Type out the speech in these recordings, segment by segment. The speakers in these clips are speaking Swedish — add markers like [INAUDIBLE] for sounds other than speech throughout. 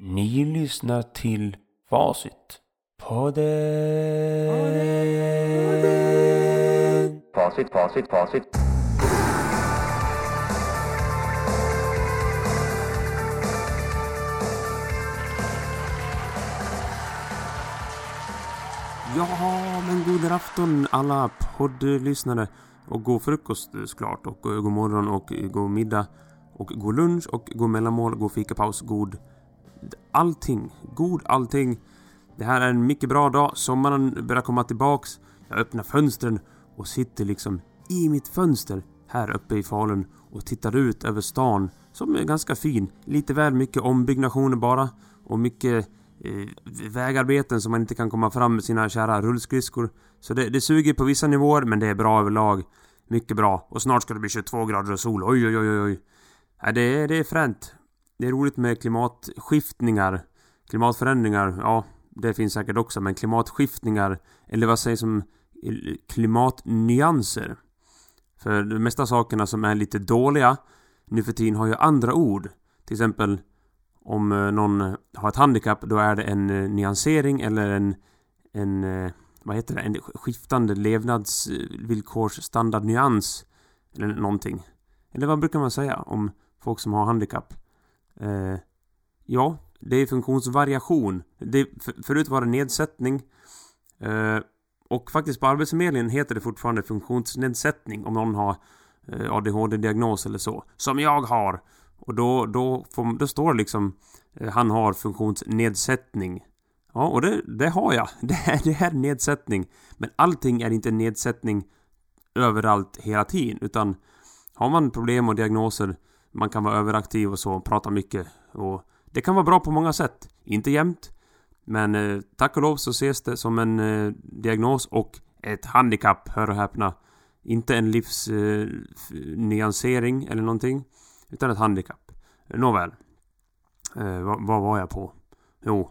Ni lyssnar till Facit. Podden. Facit, facit, facit. Ja, men god afton alla poddlyssnare. Och god frukost såklart. Och eh, god morgon och eh, god middag. Och god lunch och god mellanmål, god fikapaus, god... Allting. God allting. Det här är en mycket bra dag. Sommaren börjar komma tillbaks. Jag öppnar fönstren och sitter liksom i mitt fönster här uppe i Falun och tittar ut över stan som är ganska fin. Lite väl mycket ombyggnationer bara och mycket eh, vägarbeten som man inte kan komma fram med sina kära rullskridskor. Så det, det suger på vissa nivåer men det är bra överlag. Mycket bra. Och snart ska det bli 22 grader och sol. Oj, oj, oj, oj. Ja, det, är- det är fränt. Det är roligt med klimatskiftningar. Klimatförändringar, ja, det finns säkert också. Men klimatskiftningar, eller vad sägs om klimatnyanser? För de mesta sakerna som är lite dåliga nu för tiden har ju andra ord. Till exempel om eh, någon har ett handikapp, då är det en eh, nyansering eller en... En... Eh, vad heter det? En skiftande levnadsvillkorsstandardnyans. Eller någonting. Eller vad brukar man säga om folk som har handikapp? Eh, ja, det är funktionsvariation. Det, för, förut var det nedsättning. Eh, och faktiskt på Arbetsförmedlingen heter det fortfarande funktionsnedsättning om någon har eh, ADHD-diagnos eller så. Som jag har. Och då, då, får, då står det liksom eh, han har funktionsnedsättning. Ja, och det, det har jag. [LAUGHS] Det är, det är nedsättning. Men allting är inte nedsättning överallt hela tiden. Utan har man problem och diagnoser, man kan vara överaktiv och så, prata mycket. Och det kan vara bra på många sätt. Inte jämt. Men eh, tack och lov så ses det som en eh, diagnos och ett handikapp, hör och häpna. Inte en livsnyansering eh, eller någonting. Utan ett handikapp. Nåväl. Eh, vad, vad var jag på? Jo.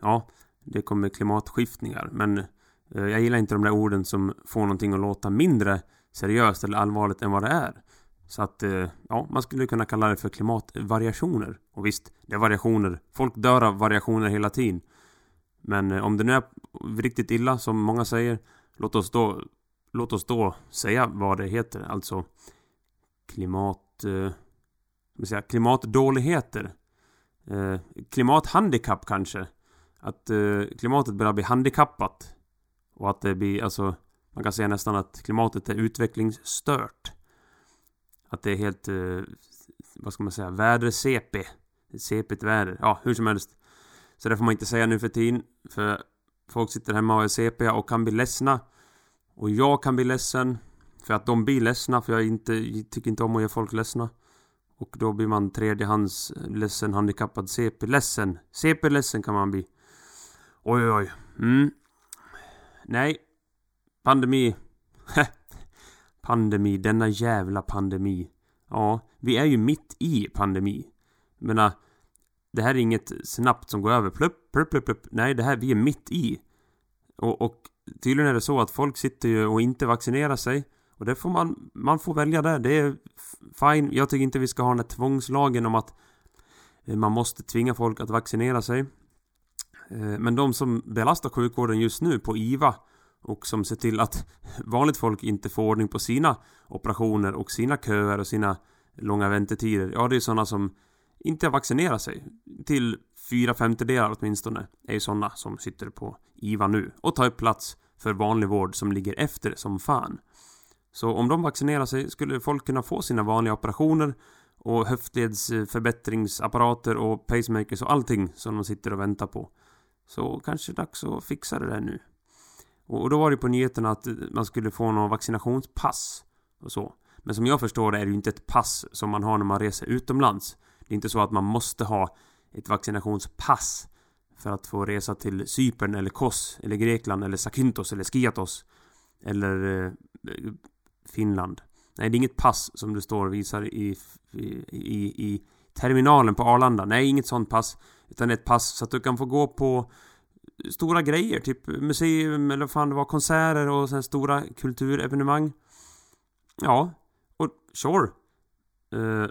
Ja, det kommer klimatskiftningar. Men eh, jag gillar inte de där orden som får någonting att låta mindre seriöst eller allvarligt än vad det är. Så att, eh, ja, man skulle kunna kalla det för klimatvariationer. Och visst, det är variationer. Folk dör av variationer hela tiden. Men eh, om det nu är riktigt illa, som många säger, låt oss då, låt oss då säga vad det heter. Alltså klimat... Eh, ska man säga, klimatdåligheter. Eh, klimathandikapp kanske. Att eh, klimatet börjar bli handikappat. Och att det blir, alltså, man kan säga nästan att klimatet är utvecklingsstört. Att det är helt, eh, vad ska man säga, väder-CP. CP väder. Ja, hur som helst. Så det får man inte säga nu för tiden. För folk sitter hemma och är CP och kan bli ledsna. Och jag kan bli ledsen. För att de blir ledsna, för jag inte, jag tycker inte om att göra folk ledsna. Och då blir man tredjehands ledsen, handikappad, CP-ledsen. CP-ledsen kan man bli. Oj, oj, oj. Mm. Nej. Pandemi. [LAUGHS] pandemi, denna jävla pandemi. Ja, vi är ju mitt i pandemi. Jag menar, det här är inget snabbt som går över. Plupp, plupp, plupp, plupp. Nej, det här, vi är mitt i. Och, och tydligen är det så att folk sitter ju och inte vaccinerar sig. Och det får man, man får välja där. Det är fine. Jag tycker inte vi ska ha den här tvångslagen om att eh, man måste tvinga folk att vaccinera sig. Eh, men de som belastar sjukvården just nu på IVA och som ser till att vanligt folk inte får ordning på sina operationer och sina köer och sina långa väntetider. Ja, det är sådana som inte vaccinerat sig. Till fyra femtedelar åtminstone är ju sådana som sitter på IVA nu och tar upp plats för vanlig vård som ligger efter som fan. Så om de vaccinerar sig skulle folk kunna få sina vanliga operationer och höftledsförbättringsapparater och pacemakers och allting som de sitter och väntar på. Så kanske dags att fixa det där nu. Och då var det på nyheterna att eh, man skulle få någon vaccinationspass och så. Men som jag förstår det är det ju inte ett pass som man har när man reser utomlands. Det är inte så att man måste ha ett vaccinationspass för att få resa till Cypern eller Kos eller Grekland eller Zakynthos eller Skiathos eller eh, Finland. Nej, det är inget pass som det står och visar i, i, i, i terminalen på Arlanda. Nej, inget sånt pass. Utan ett pass så att du kan få gå på stora grejer, typ museum eller vad fan det var, konserter och sen stora kulturevenemang. Ja, och sure. Uh,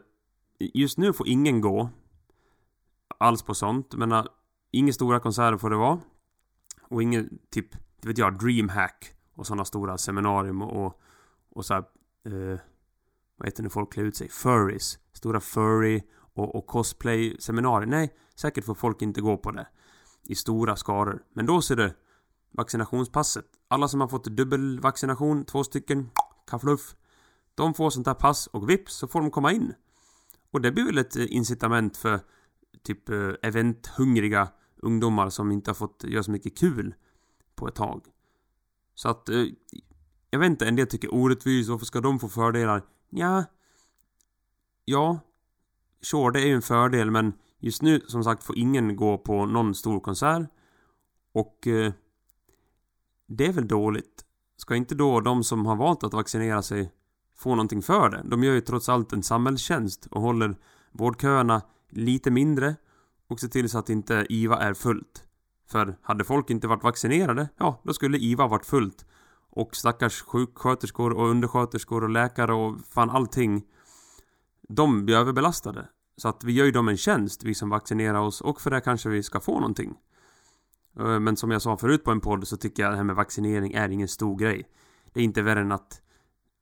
just nu får ingen gå. alls på sånt. Men uh, inga stora konserter får det vara. Och ingen typ, det vet jag, DreamHack och sådana stora seminarium och, och så här, uh, vad heter det när folk klär ut sig? Furries. Stora furry och, och cosplay-seminarier. Nej, säkert får folk inte gå på det. I stora skaror. Men då ser du vaccinationspasset. Alla som har fått dubbelvaccination, två stycken, kafluff. De får sånt här pass och vips så får de komma in. Och det blir väl ett eh, incitament för typ eh, eventhungriga ungdomar som inte har fått göra så mycket kul på ett tag. Så att, eh, jag vet inte, en del tycker orättvist, varför ska de få fördelar? Ja, ja, sure, det är ju en fördel, men just nu, som sagt, får ingen gå på någon stor konsert. Och eh, det är väl dåligt. Ska inte då de som har valt att vaccinera sig få någonting för det? De gör ju trots allt en samhällstjänst och håller vårdköerna lite mindre och ser till så att inte IVA är fullt. För hade folk inte varit vaccinerade, ja, då skulle IVA varit fullt. Och stackars sjuksköterskor och undersköterskor och läkare och fan allting. De blir överbelastade. Så att vi gör ju dem en tjänst, vi som vaccinerar oss, och för det kanske vi ska få någonting. Eh, men som jag sa förut på en podd så tycker jag det här med vaccinering är ingen stor grej. Det är inte värre än att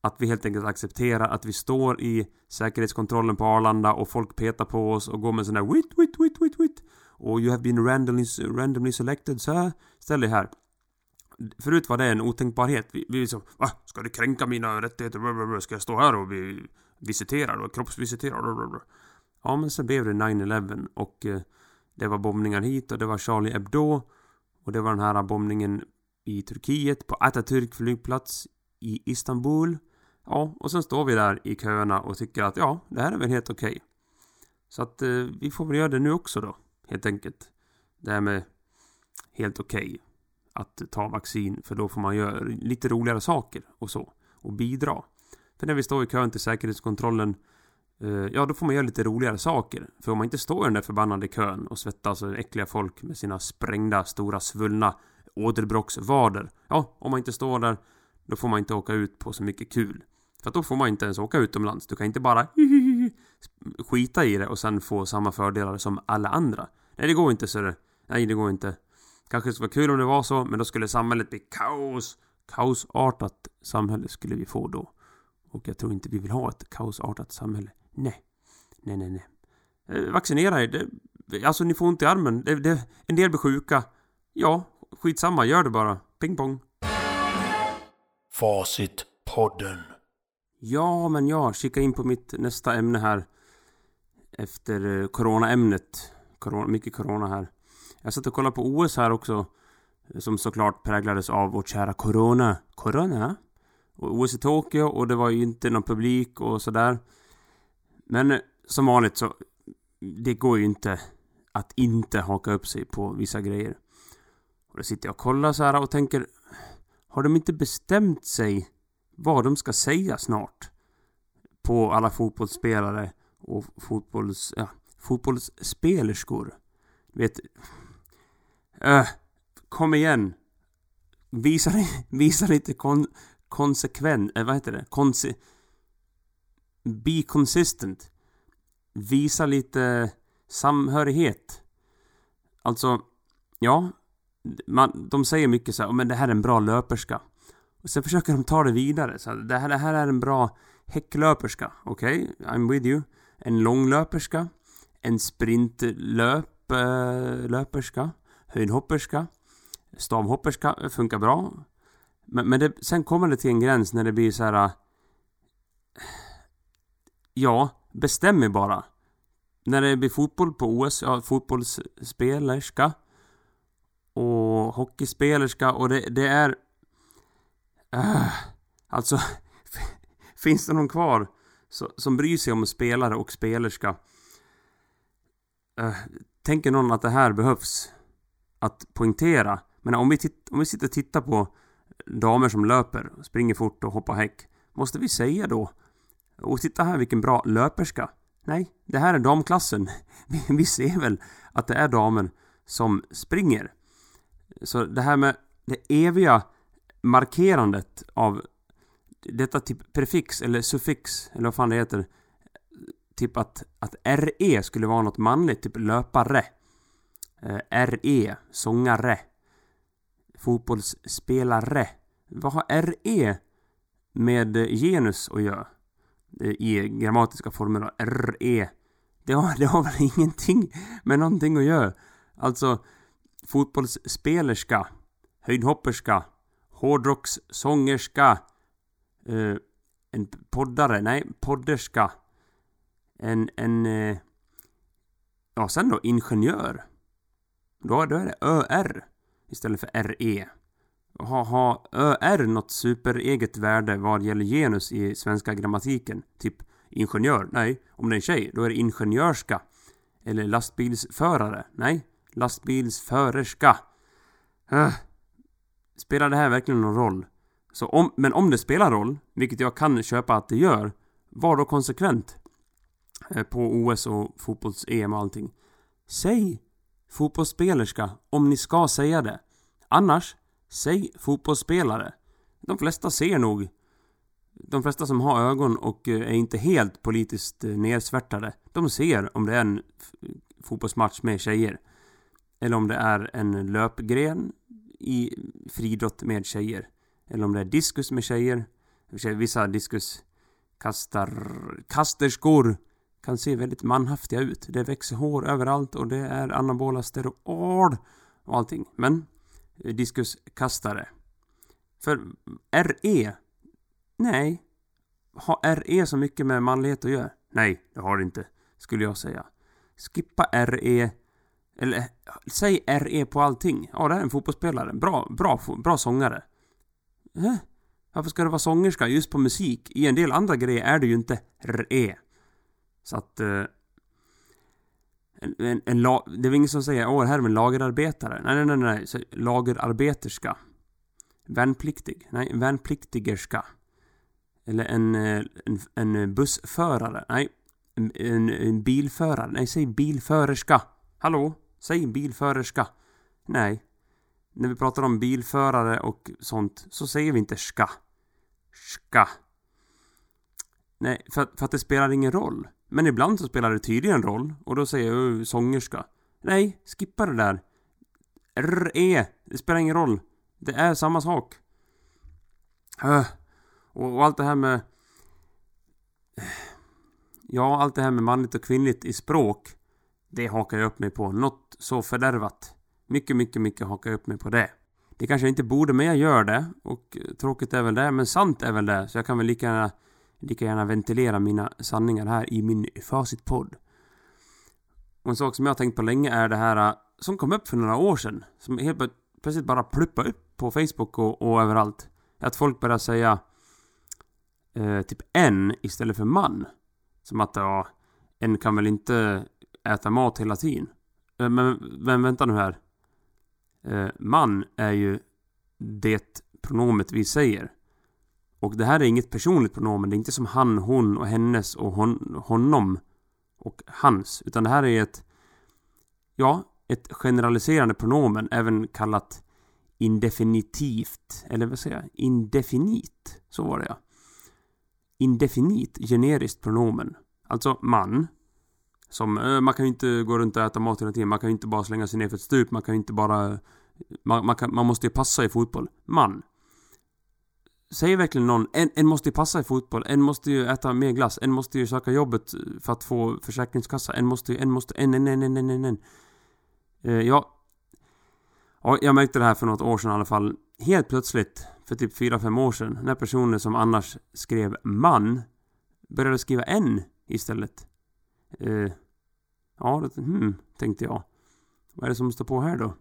att vi helt enkelt accepterar att vi står i säkerhetskontrollen på Arlanda och folk petar på oss och går med sån där wit, wit, wit, wit, wit. Och you have been randomly, randomly selected, så ställ dig här. Förut var det en otänkbarhet. Vi, vi liksom, va? Ska du kränka mina rättigheter? Ska jag stå här och bli visiterad och kroppsvisiterad? Ja, men så blev det 9-11 och eh, det var bombningar hit och det var Charlie Hebdo och det var den här bombningen i Turkiet på Atatürk flygplats i Istanbul. Ja, och sen står vi där i köerna och tycker att ja, det här är väl helt okej. Okay. Så att eh, vi får väl göra det nu också då, helt enkelt. Det här med helt okej okay att ta vaccin, för då får man göra lite roligare saker och så. Och bidra. För när vi står i kön till säkerhetskontrollen Eh, ja, då får man göra lite roligare saker. För om man inte står i den där förbannade kön och svettas och äckliga folk med sina sprängda, stora, svullna åderbråcksvader. Ja, om man inte står där då får man inte åka ut på så mycket kul. För att då får man inte ens åka utomlands. Du kan inte bara [LAUGHS] skita i det och sen få samma fördelar som alla andra. Nej, det går inte så det. Nej, det går inte. Kanske skulle vara kul om det var så, men då skulle samhället bli kaos. Kaosartat samhälle skulle vi få då. Och jag tror inte vi vill ha ett kaosartat samhälle. Nej. Nej, nej, nej. Eh, vaccinera er. Det, alltså, ni får ont i armen. Det, det, en del blir sjuka. Ja, skitsamma. Gör det bara. Ping pong. Facitpodden. Ja, men ja, kika in på mitt nästa ämne här. Efter eh, coronaämnet. Corona, mycket corona här. Jag satt och kollade på OS här också. Som såklart präglades av vårt kära corona. Corona? Och OS i Tokyo och det var ju inte någon publik och sådär. Men eh, som vanligt så... Det går ju inte att inte haka upp sig på vissa grejer. Och då sitter jag och kollar så här och tänker har de inte bestämt sig vad de ska säga snart? På alla fotbollsspelare och fotbolls... Ja, fotbollsspelerskor. Vet... Äh, kom igen. Visa, [LAUGHS] visa lite kon, konsekvent... Äh, vad heter det? Konse... Be consistent. Visa lite samhörighet. Alltså, ja, man, de säger mycket så här, men det här är en bra löperska. Och sen försöker de ta det vidare. Så det, här, det här är en bra häcklöperska. Okej, okay? I'm with you. En långlöperska. En sprintlöperska. Eh, äh, höjdhopperska. Stavhopperska funkar bra. Men, men det, sen kommer det till en gräns när det blir så här. Ja, bestäm er bara. När det blir fotboll på OS, ja, fotbollsspelerska och hockeyspelerska och det, det är... Uh, alltså, [LAUGHS] finns det någon kvar så, som bryr sig om spelare och spelerska? Uh, tänker någon att det här behövs? Att poängtera? Men om vi, titt, om vi sitter och tittar på damer som löper, springer fort och hoppar häck. Måste vi säga då? Och titta här vilken bra löperska. Nej, det här är damklassen. [LAUGHS] Vi, ser väl att det är damen som springer. Så det här med det eviga markerandet av detta typ prefix eller suffix eller vad fan det heter typ att, att RE skulle vara något manligt, typ löpare. Eh, RE, sångare. Fotbollsspelare. Vad har RE med genus att göra? Eh, I grammatiska former då. RE. Det har, det har väl [LAUGHS] ingenting med någonting att göra. Alltså, fotbollsspelerska, höjdhopperska, hårdrockssångerska, eh, en poddare, nej, podderska, en, en, eh, ja sen då ingenjör. Då, då är det ÖR istället för RE. Har ha ÖR något supereget värde vad gäller genus i svenska grammatiken? Typ ingenjör? Nej. Om det är en tjej, då är det ingenjörska. Eller lastbilsförare? Nej. Lastbilsförerska. Äh. Spelar det här verkligen någon roll? Så om, men om det spelar roll, vilket jag kan köpa att det gör, var då konsekvent. Eh, på OS och fotbolls-EM och allting. Säg fotbollsspelerska om ni ska säga det. Annars, säg fotbollsspelare. De flesta ser nog de flesta som har ögon och eh, är inte helt politiskt eh, nedsvärtade, de ser om det är en fotbollsmatch med tjejer. Eller om det är en löpgren i friidrott med tjejer. Eller om det är diskus med tjejer. Vissa diskus kastar kasterskor kan se väldigt manhaftiga ut. Det växer hår överallt och det är anabola steroid och allting. Men diskuskastare. För RE Nej. Har RE så mycket med manlighet att göra? Nej, det har det inte. Skulle jag säga. Skippa RE. Eller säg RE på allting. Ja, det här är en fotbollsspelare. Bra, bra, bra sångare. Eh? Varför ska det vara sångerska just på musik? I en del andra grejer är det ju inte RE. Så att... Eh, en, en, en la, det är väl ingen som säger åh, här är en lagerarbetare. Nej, nej, nej, nej. Så, lagerarbeterska. Värnpliktig. Nej, värnpliktigerska. Eller en, eh, en, en bussförare. Nej, en, en, en bilförare. Nej, säg bilförerska. Hallå? Säg bilförerska. Nej. När vi pratar om bilförare och sånt så säger vi inte ska. Ska. Nej, för, för att det spelar ingen roll. Men ibland så spelar det tydligen roll och då säger jag sångerska. Nej, skippa det där. R-E. Det spelar ingen roll. Det är samma sak. Och, och allt det här med... Ja, allt det här med manligt och kvinnligt i språk. Det hakar jag upp mig på. Något så fördärvat. Mycket, mycket, mycket hakar jag upp mig på det. Det kanske jag inte borde, men jag gör det. Och tråkigt är väl det, men sant är väl det. Så jag kan väl lika gärna, lika gärna ventilera mina sanningar här i min Facitpodd. Och en sak som jag har tänkt på länge är det här äh, som kom upp för några år sedan. Som helt plötsligt bara pluppade upp på Facebook och, och överallt. Att folk börjar säga eh, typ en istället för man. Som att ja, en kan väl inte äta mat hela tiden. Eh, men, men vänta nu här. Eh, man är ju det pronomet vi säger. Och det här är inget personligt pronomen. Det är inte som han, hon och hennes och hon, honom och hans. Utan det här är ett... Ja, ett generaliserande pronomen, även kallat indefinitivt. Eller vad säger jag? Indefinit. Så var det ja indefinit generiskt pronomen. Alltså man. Som, eh, man kan ju inte gå runt och äta mat hela tiden. Man kan ju inte bara slänga sig ner för ett stup. Man kan ju inte bara... Man, man, kan, man måste ju passa i fotboll. Man. Säger verkligen någon, en, en måste ju passa i fotboll, en måste ju äta mer glass, en måste ju söka jobbet för att få försäkringskassa, en måste ju, en måste, en, en, en, en, en, en, en. Uh, ja. ja. Jag märkte det här för något år sedan i alla fall. Helt plötsligt för typ 4-5 år sedan, när personer som annars skrev man började skriva en istället. Eh, ja, det, hmm, tänkte jag. Vad är det som står på här då?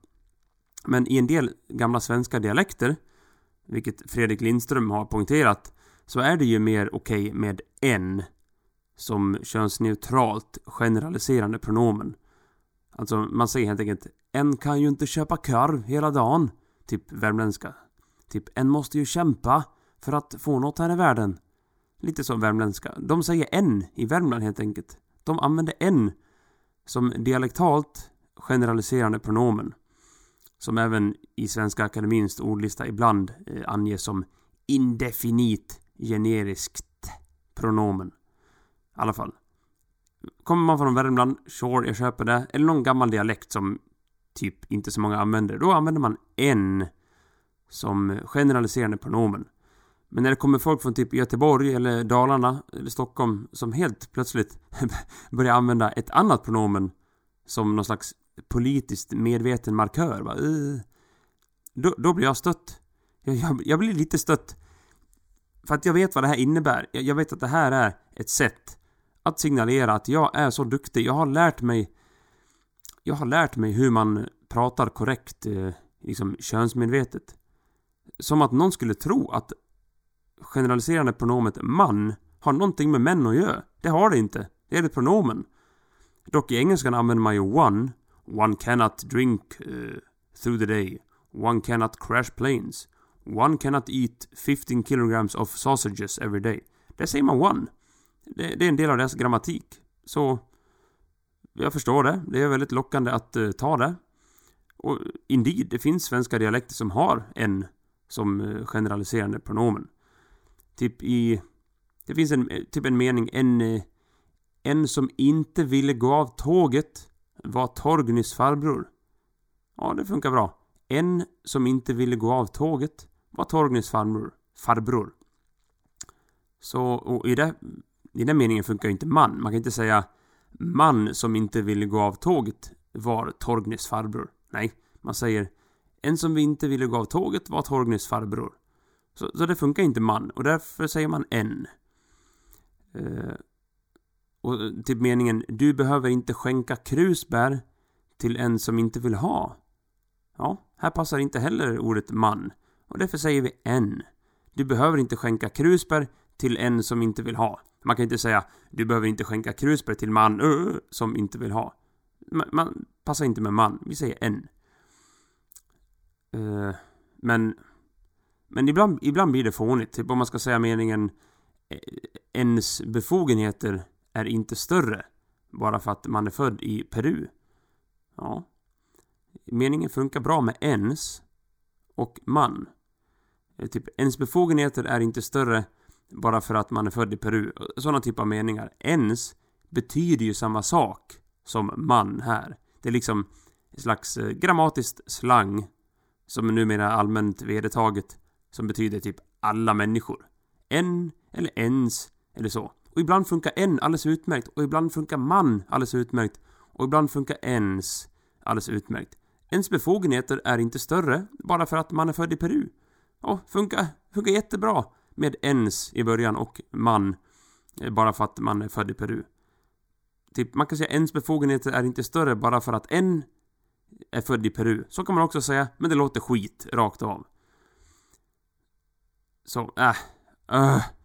Men i en del gamla svenska dialekter, vilket Fredrik Lindström har poängterat, så är det ju mer okej okay med en som könsneutralt generaliserande pronomen. Alltså, man säger helt enkelt En kan ju inte köpa korv hela dagen. Typ värmländska. Typ, en måste ju kämpa för att få något här i världen. Lite som värmländska. De säger en i Värmland helt enkelt. De använder en som dialektalt generaliserande pronomen. Som även i Svenska Akademins ordlista ibland eh, anges som indefinit generiskt pronomen. I alla fall. kommer man från Värmland, sure, jag köper det. Eller någon gammal dialekt som typ inte så många använder. Då använder man en som generaliserande pronomen. Men när det kommer folk från typ Göteborg eller Dalarna eller Stockholm som helt plötsligt [LAUGHS] börjar använda ett annat pronomen som någon slags politiskt medveten markör. Va? Då, då blir jag stött. Jag, jag, jag, blir lite stött. För att jag vet vad det här innebär. Jag, jag vet att det här är ett sätt att signalera att jag är så duktig. Jag har lärt mig jag har lärt mig hur man pratar korrekt, eh, liksom könsmedvetet. Som att någon skulle tro att generaliserande pronomet man har någonting med män att göra. Det har det inte. Det är ett pronomen. Dock i engelskan använder man ju one. One cannot drink uh, through the day. One cannot crash planes. One cannot eat 15 kilograms of sausages every day. Det säger man one. Det, det är en del av deras grammatik. Så jag förstår det. Det är väldigt lockande att uh, ta det. Och indeed, det finns svenska dialekter som har en som uh, generaliserande pronomen. Typ i... Det finns en, eh, typ en mening, en... En som inte ville gå av tåget var Torgnys farbror. Ja, det funkar bra. En som inte ville gå av tåget var Torgnys farbror. Farbror. Så, och i, det, i den meningen funkar ju inte man. Man kan inte säga man som inte ville gå av tåget var Torgnys farbror. Nej, man säger en som inte ville gå av tåget var Torgnys farbror. Så, så det funkar inte man och därför säger man en. Eh, och eh, typ meningen Du behöver inte skänka krusbär till en som inte vill ha. Ja, här passar inte heller ordet man. Och därför säger vi en. Du behöver inte skänka krusbär till en som inte vill ha. Man kan inte säga Du behöver inte skänka krusbär till man uh, som inte vill ha. Man, man, passar inte med man. Vi säger en. Uh, men... Men ibland, ibland blir det fånigt. Typ om man ska säga meningen eh, ens befogenheter är inte större bara för att man är född i Peru. Ja. Meningen funkar bra med ens och man. Eh, typ, ens befogenheter är inte större bara för att man är född i Peru. Sådana typer av meningar. Ens betyder ju samma sak som man här. Det är liksom ett slags eh, grammatiskt slang som numera är allmänt vedertaget som betyder typ alla människor. En eller ens eller så. Och ibland funkar en alldeles utmärkt och ibland funkar man alldeles utmärkt och ibland funkar ens alldeles utmärkt. Ens befogenheter är inte större bara för att man är född i Peru. Och funkar, funkar jättebra med ens i början och man eh, bara för att man är född i Peru. Typ, man kan säga ens befogenheter är inte större bara för att en är född i Peru. Så kan man också säga, men det låter skit rakt av. Så, äh. Uh.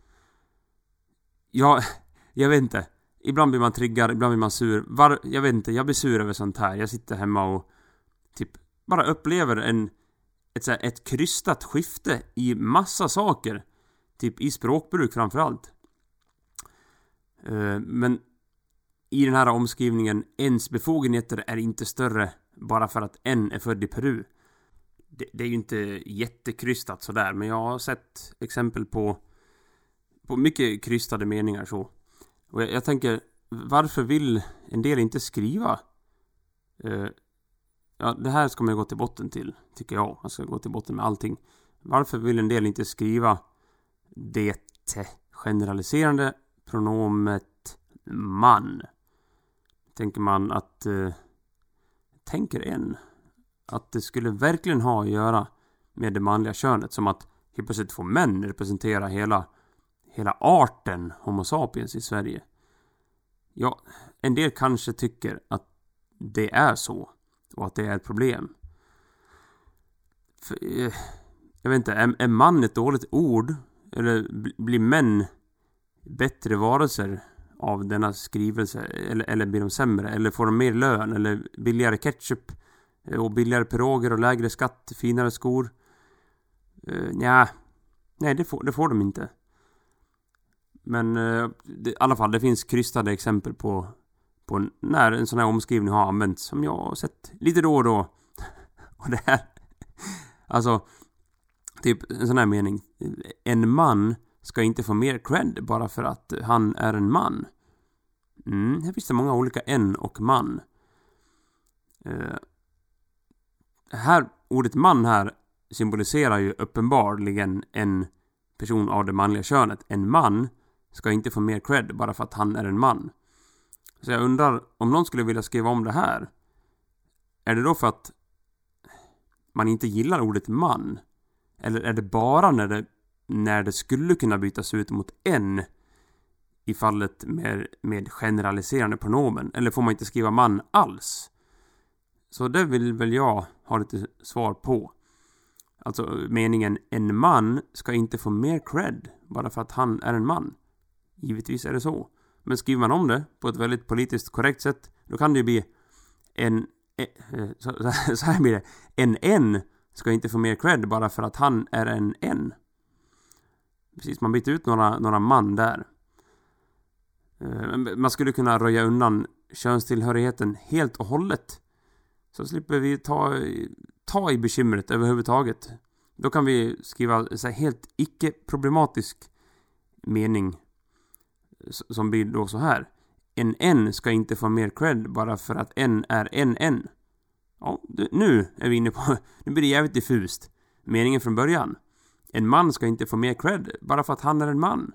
Ja, jag vet inte. Ibland blir man triggad, ibland blir man sur. Var, jag vet inte, jag blir sur över sånt här. Jag sitter hemma och typ bara upplever en ett, så här, ett krystat skifte i massa saker. Typ i språkbruk framförallt. Uh, men i den här omskrivningen, ens befogenheter är inte större bara för att en är född i Peru. Det, det är ju inte jättekrystat sådär, men jag har sett exempel på på mycket krystade meningar så. Och jag, jag tänker, varför vill en del inte skriva? Uh, ja, det här ska man gå till botten till, tycker jag. Man ska gå till botten med allting. Varför vill en del inte skriva det generaliserande pronomet man? Tänker man att... Uh, tänker en att det skulle verkligen ha att göra med det manliga könet. Som att helt plötsligt får män representera hela hela arten Homo sapiens i Sverige. Ja, en del kanske tycker att det är så och att det är ett problem. För, eh, jag vet inte, är, är man ett dåligt ord? Eller blir män bättre varelser av denna skrivelse? Eller, eller blir de sämre? Eller får de mer lön? Eller billigare ketchup? Eh, och billigare piroger och lägre skatt? Finare skor? Uh, nja, nej det får, det får de inte. Men eh, det, i alla fall, det finns krystade exempel på, på när en sån här omskrivning har använts som jag har sett lite då och då. [LAUGHS] och det här... Alltså, typ en sån här mening. En man ska inte få mer cred bara för att han är en man. Mm, här finns det många olika en och man. Eh, här, ordet man här symboliserar ju uppenbarligen en person av det manliga könet. En man ska inte få mer cred bara för att han är en man. Så jag undrar om någon skulle vilja skriva om det här. Är det då för att man inte gillar ordet man? Eller är det bara när det, när det skulle kunna bytas ut mot en i fallet med, med generaliserande pronomen? Eller får man inte skriva man alls? Så det vill väl jag ha lite svar på. Alltså meningen en man ska inte få mer cred bara för att han är en man. Givetvis är det så. Men skriver man om det på ett väldigt politiskt korrekt sätt, då kan det ju bli en... E, eh, så, [LAUGHS] så här blir det. En en ska inte få mer cred bara för att han är en en. Precis, man byter ut några, några man där. Eh, man skulle kunna röja undan könstillhörigheten helt och hållet. Så slipper vi ta, ta i bekymret överhuvudtaget. Då kan vi skriva så helt icke-problematisk mening. Som blir då så här. En N ska inte få mer cred bara för att N är en N. Ja, nu är vi inne på... [LAUGHS] Nu blir det jävligt diffust. Meningen från början. En man ska inte få mer cred bara för att han är en man.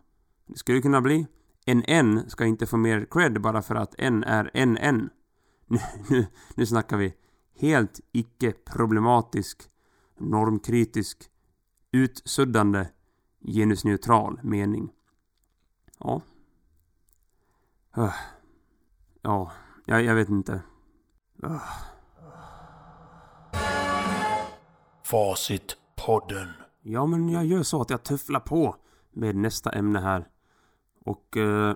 Det skulle kunna bli. En N ska inte få mer cred bara för att N är en N. [LAUGHS] Nu, nu, nu snackar vi helt icke-problematisk, normkritisk, utsuddande, genusneutral mening. Ja. Ja, jag, jag vet inte. Facitpodden. Ja, men jag gör så att jag tufflar på med nästa ämne här. Och... Eh,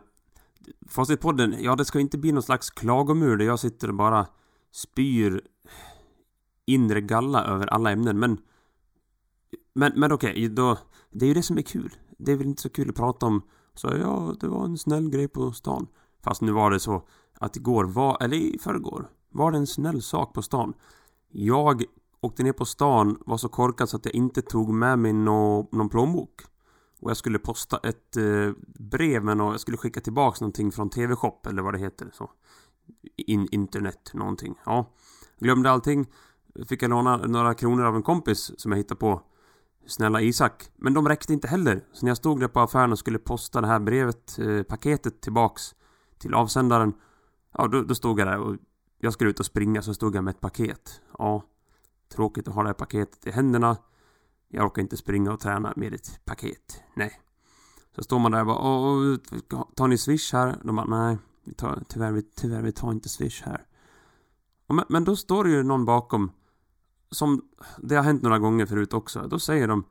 Facitpodden, ja det ska inte bli någon slags klagomur där jag sitter och bara spyr inre galla över alla ämnen, men... Men, men okej, okay, då... Det är ju det som är kul. Det är väl inte så kul att prata om så ja, det var en snäll grej på stan. Fast nu var det så att igår var, eller i förrgår, var det en snäll sak på stan. Jag åkte ner på stan, var så korkad så att jag inte tog med mig nå, någon plånbok. Och jag skulle posta ett eh, brev med något, jag skulle skicka tillbaks någonting från TV-shop eller vad det heter så. In, internet, någonting. Ja. Glömde allting. Fick jag låna några kronor av en kompis som jag hittade på. Snälla Isak. Men de räckte inte heller. Så när jag stod där på affären och skulle posta det här brevet, eh, paketet tillbaks till avsändaren. Ja, då, då stod jag där och jag skulle ut och springa så stod jag med ett paket. Ja, tråkigt att ha det här paketet i händerna. Jag orkar inte springa och träna med ett paket. Nej. Så står man där och bara tar ni swish här? De bara nej. Vi tar, tyvärr, vi, tyvärr, vi tar inte swish här. Men, men då står det ju någon bakom som det har hänt några gånger förut också. Då säger de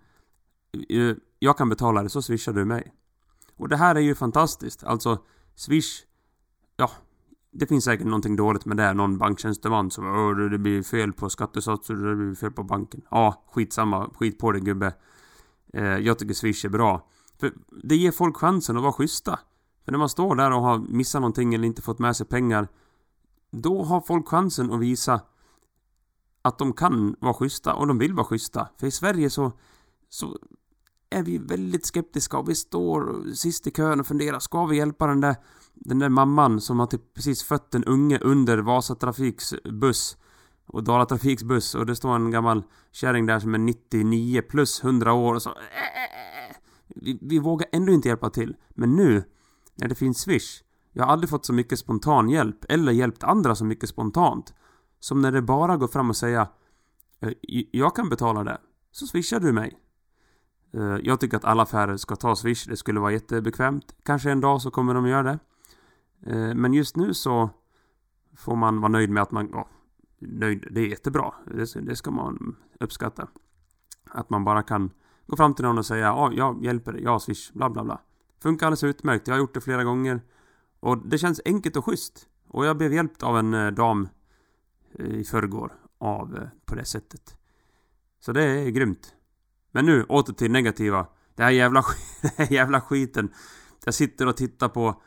Jag kan betala det så swishar du mig. Och det här är ju fantastiskt. Alltså Swish Ja Det finns säkert någonting dåligt med det. Någon banktjänsteman som Åh, det blir fel på skattesatser, det blir fel på banken. Ja, skitsamma. Skit på det gubbe. Eh, jag tycker Swish är bra. För det ger folk chansen att vara schyssta. För när man står där och har missat någonting eller inte fått med sig pengar Då har folk chansen att visa att de kan vara schyssta och de vill vara schyssta. För i Sverige så, så är vi väldigt skeptiska och vi står sist i kön och funderar, ska vi hjälpa den där, den där mamman som har typ precis fött en unge under Vasatrafiks buss och Dalatrafiks buss och det står en gammal kärring där som är 99 plus 100 år och så... Äh, vi, vi vågar ändå inte hjälpa till. Men nu, när det finns Swish, jag har aldrig fått så mycket spontan hjälp, eller hjälpt andra så mycket spontant. Som när det bara går fram och säga äh, Jag kan betala det. Så swishar du mig. Eh, jag tycker att alla affärer ska ta swish. Det skulle vara jättebekvämt. Kanske en dag så kommer de göra det. Eh, men just nu så får man vara nöjd med att man... Ja, nöjd, det är jättebra. Det, det ska man uppskatta. Att man bara kan gå fram till någon och säga ja, jag hjälper dig, jag swish, bla bla bla. Funkar alldeles utmärkt. Jag har gjort det flera gånger. Och det känns enkelt och schysst. Och jag blev hjälpt av en eh, dam eh, i förrgår av på det sättet. Så det är grymt. Men nu åter till negativa. Det här jävla, [LAUGHS] det här jävla skiten. Jag sitter och tittar på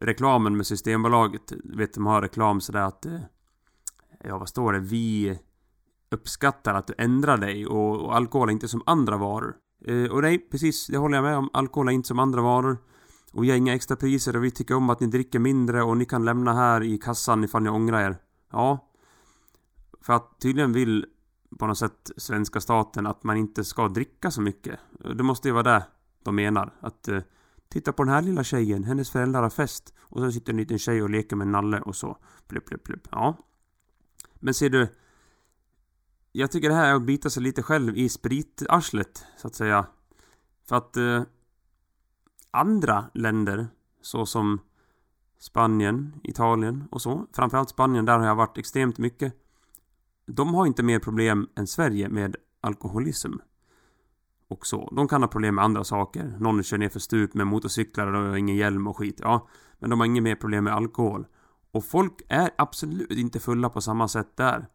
reklamen med Systembolaget. Vet de har reklam sådär att... Eh, ja, vad står det? Vi uppskattar att du ändrar dig och, och alkohol är inte som andra varor. Eh, och nej, precis, det håller jag med om. Alkohol är inte som andra varor. Och vi har inga extra priser och vi tycker om att ni dricker mindre och ni kan lämna här i kassan ifall ni ångrar er. Ja. För att tydligen vill på något sätt svenska staten att man inte ska dricka så mycket. Det måste ju vara det de menar. Att eh, titta på den här lilla tjejen, hennes föräldrar har fest. Och så sitter en liten tjej och leker med Nalle och så. Plupp, plupp, plupp. Ja. Men ser du. Jag tycker det här är att bita sig lite själv i spritarslet, så att säga. För att eh, andra länder, såsom Spanien, Italien och så. Framförallt Spanien, där har jag varit extremt mycket. De har inte mer problem än Sverige med alkoholism. Och så. De kan ha problem med andra saker. Någon kör ner för stup med motorcyklar och har ingen hjälm och skit. Ja, men de har inget mer problem med alkohol. Och folk är absolut inte fulla på samma sätt där.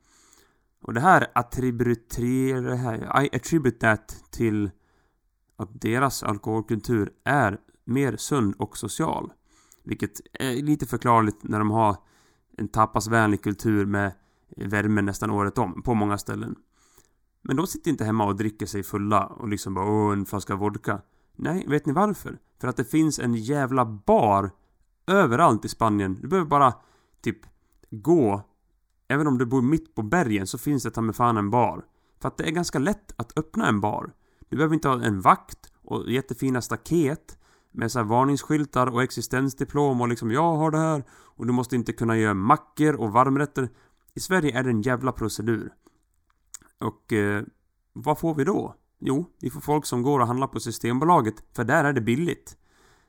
Och det här attributerar I attribute that till att deras alkoholkultur är mer sund och social. Vilket är lite förklarligt när de har en tapasvänlig kultur med värme nästan året om på många ställen. Men de sitter inte hemma och dricker sig fulla och liksom bara åh, en flaska vodka. Nej, vet ni varför? För att det finns en jävla bar överallt i Spanien. Du behöver bara typ gå. Även om du bor mitt på bergen så finns det ta med fan en bar. För att det är ganska lätt att öppna en bar. Du behöver inte ha en vakt och jättefina staket med så här varningsskyltar och existensdiplom och liksom jag har det här och du måste inte kunna göra mackor och varmrätter. I Sverige är det en jävla procedur. Och eh, vad får vi då? Jo, vi får folk som går och handlar på Systembolaget, för där är det billigt.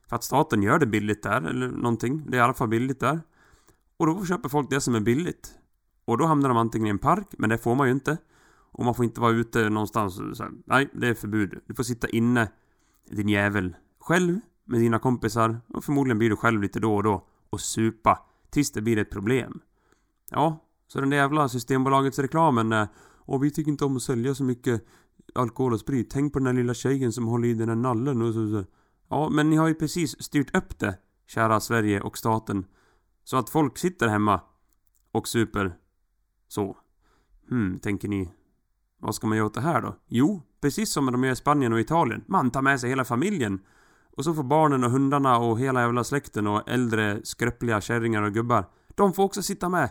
För att staten gör det billigt där, eller någonting. Det är i alla fall billigt där. Och då köper folk det som är billigt. Och då hamnar de antingen i en park, men det får man ju inte. Och man får inte vara ute någonstans så här, Nej, det är förbud. Du får sitta inne, din jävel, själv med dina kompisar. Och förmodligen blir du själv lite då och då. Och supa. Tills det blir ett problem. Ja, så den där jävla Systembolagets reklamen är och vi tycker inte om att sälja så mycket alkohol och sprit. Tänk på den där lilla tjejen som håller i den här nallen och så, så. Ja, men ni har ju precis styrt upp det, kära Sverige och staten. Så att folk sitter hemma och super så. Hmm, tänker ni. Vad ska man göra åt det här då? Jo, precis som de gör i Spanien och Italien. Man tar med sig hela familjen. Och så får barnen och hundarna och hela jävla släkten och äldre skröpliga kärringar och gubbar. De får också sitta med.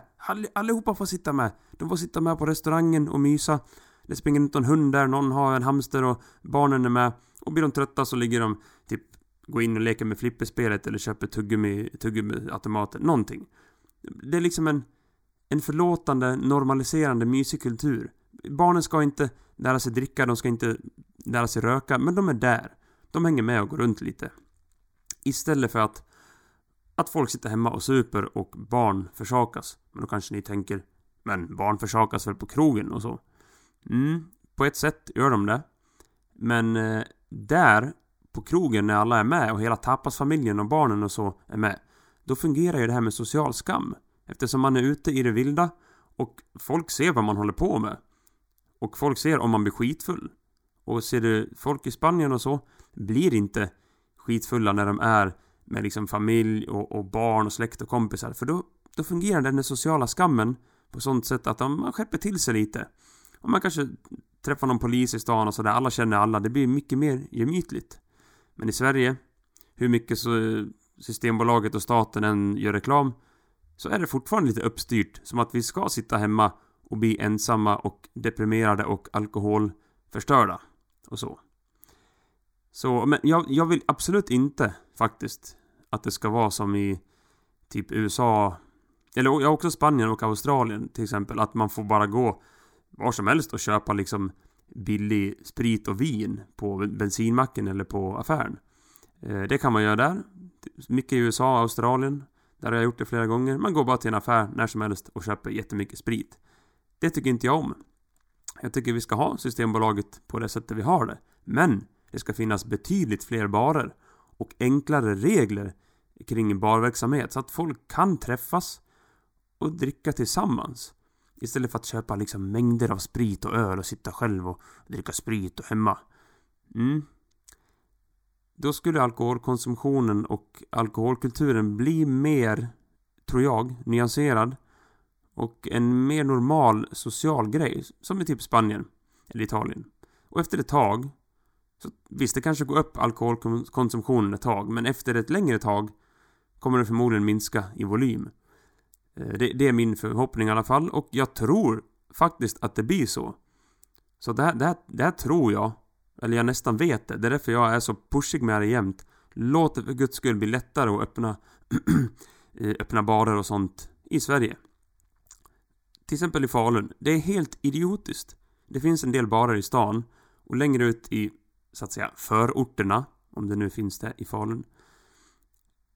Allihopa får sitta med. De får sitta med på restaurangen och mysa. Det springer inte en hund där, någon har en hamster och barnen är med. Och blir de trötta så ligger de typ Går in och leker med flipperspelet eller köper tuggummi, tuggummiautomater. Någonting. Det är liksom en En förlåtande, normaliserande, mysig kultur. Barnen ska inte lära sig dricka, de ska inte lära sig röka, men de är där. De hänger med och går runt lite. Istället för att att folk sitter hemma och super och barn försakas. Men då kanske ni tänker Men barn försakas väl på krogen och så? Mm, på ett sätt gör de det. Men eh, där, på krogen när alla är med och hela tapasfamiljen och barnen och så är med. Då fungerar ju det här med social skam. Eftersom man är ute i det vilda och folk ser vad man håller på med. Och folk ser om man blir skitfull. Och ser du folk i Spanien och så blir inte skitfulla när de är med liksom familj och, och, barn och släkt och kompisar. För då, då fungerar den sociala skammen på sånt sätt att man skärper till sig lite. Och man kanske träffar någon polis i stan och sådär. Alla känner alla. Det blir mycket mer gemytligt. Men i Sverige, hur mycket så Systembolaget och staten än gör reklam, så är det fortfarande lite uppstyrt. Som att vi ska sitta hemma och bli ensamma och deprimerade och alkoholförstörda. Och så. Så, men jag, jag vill absolut inte faktiskt att det ska vara som i typ USA eller ja, också Spanien och Australien till exempel. Att man får bara gå var som helst och köpa liksom billig sprit och vin på bensinmacken eller på affären. Eh, det kan man göra där. Mycket i USA och Australien. Där har jag gjort det flera gånger. Man går bara till en affär när som helst och köper jättemycket sprit. Det tycker inte jag om. Jag tycker vi ska ha Systembolaget på det sättet vi har det. Men det ska finnas betydligt fler barer och enklare regler kring barverksamhet så att folk kan träffas och dricka tillsammans. Istället för att köpa liksom mängder av sprit och öl och sitta själv och dricka sprit och hemma. Mm. Då skulle alkoholkonsumtionen och alkoholkulturen bli mer, tror jag, nyanserad. Och en mer normal social grej, som i typ Spanien eller Italien. Och efter ett tag Så visst, det kanske går upp alkoholkonsumtionen ett tag, men efter ett längre tag kommer det förmodligen minska i volym. Eh, det, det, är min förhoppning i alla fall, och jag tror faktiskt att det blir så. Så det här, det här, det här tror jag, eller jag nästan vet det, det är därför jag är så pushig med det jämt. Låt det för guds skull bli lättare att öppna, [CLEARS THROAT] eh, öppna barer och sånt i Sverige. Till exempel i Falun. Det är helt idiotiskt. Det finns en del barer i stan och längre ut i, så att säga, förorterna, om det nu finns det i Falun.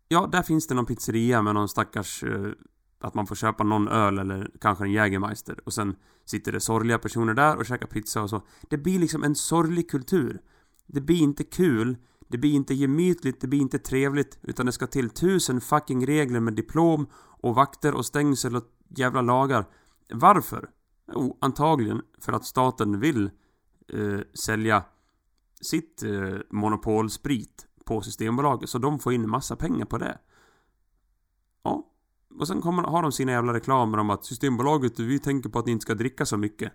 Ja, där finns det någon pizzeria med någon stackars... Eh, att man får köpa någon öl eller kanske en Jägermeister och sen sitter det sorgliga personer där och käkar pizza och så. Det blir liksom en sorglig kultur. Det blir inte kul, det blir inte gemytligt, det blir inte trevligt utan det ska till tusen fucking regler med diplom och vakter och stängsel och jävla lagar. Varför? Jo, antagligen för att staten vill eh, sälja sitt eh, monopolsprit på Systembolaget så de får in massa pengar på det. Ja, och sen kommer, har de sina jävla reklamer om att Systembolaget, vi tänker på att ni inte ska dricka så mycket.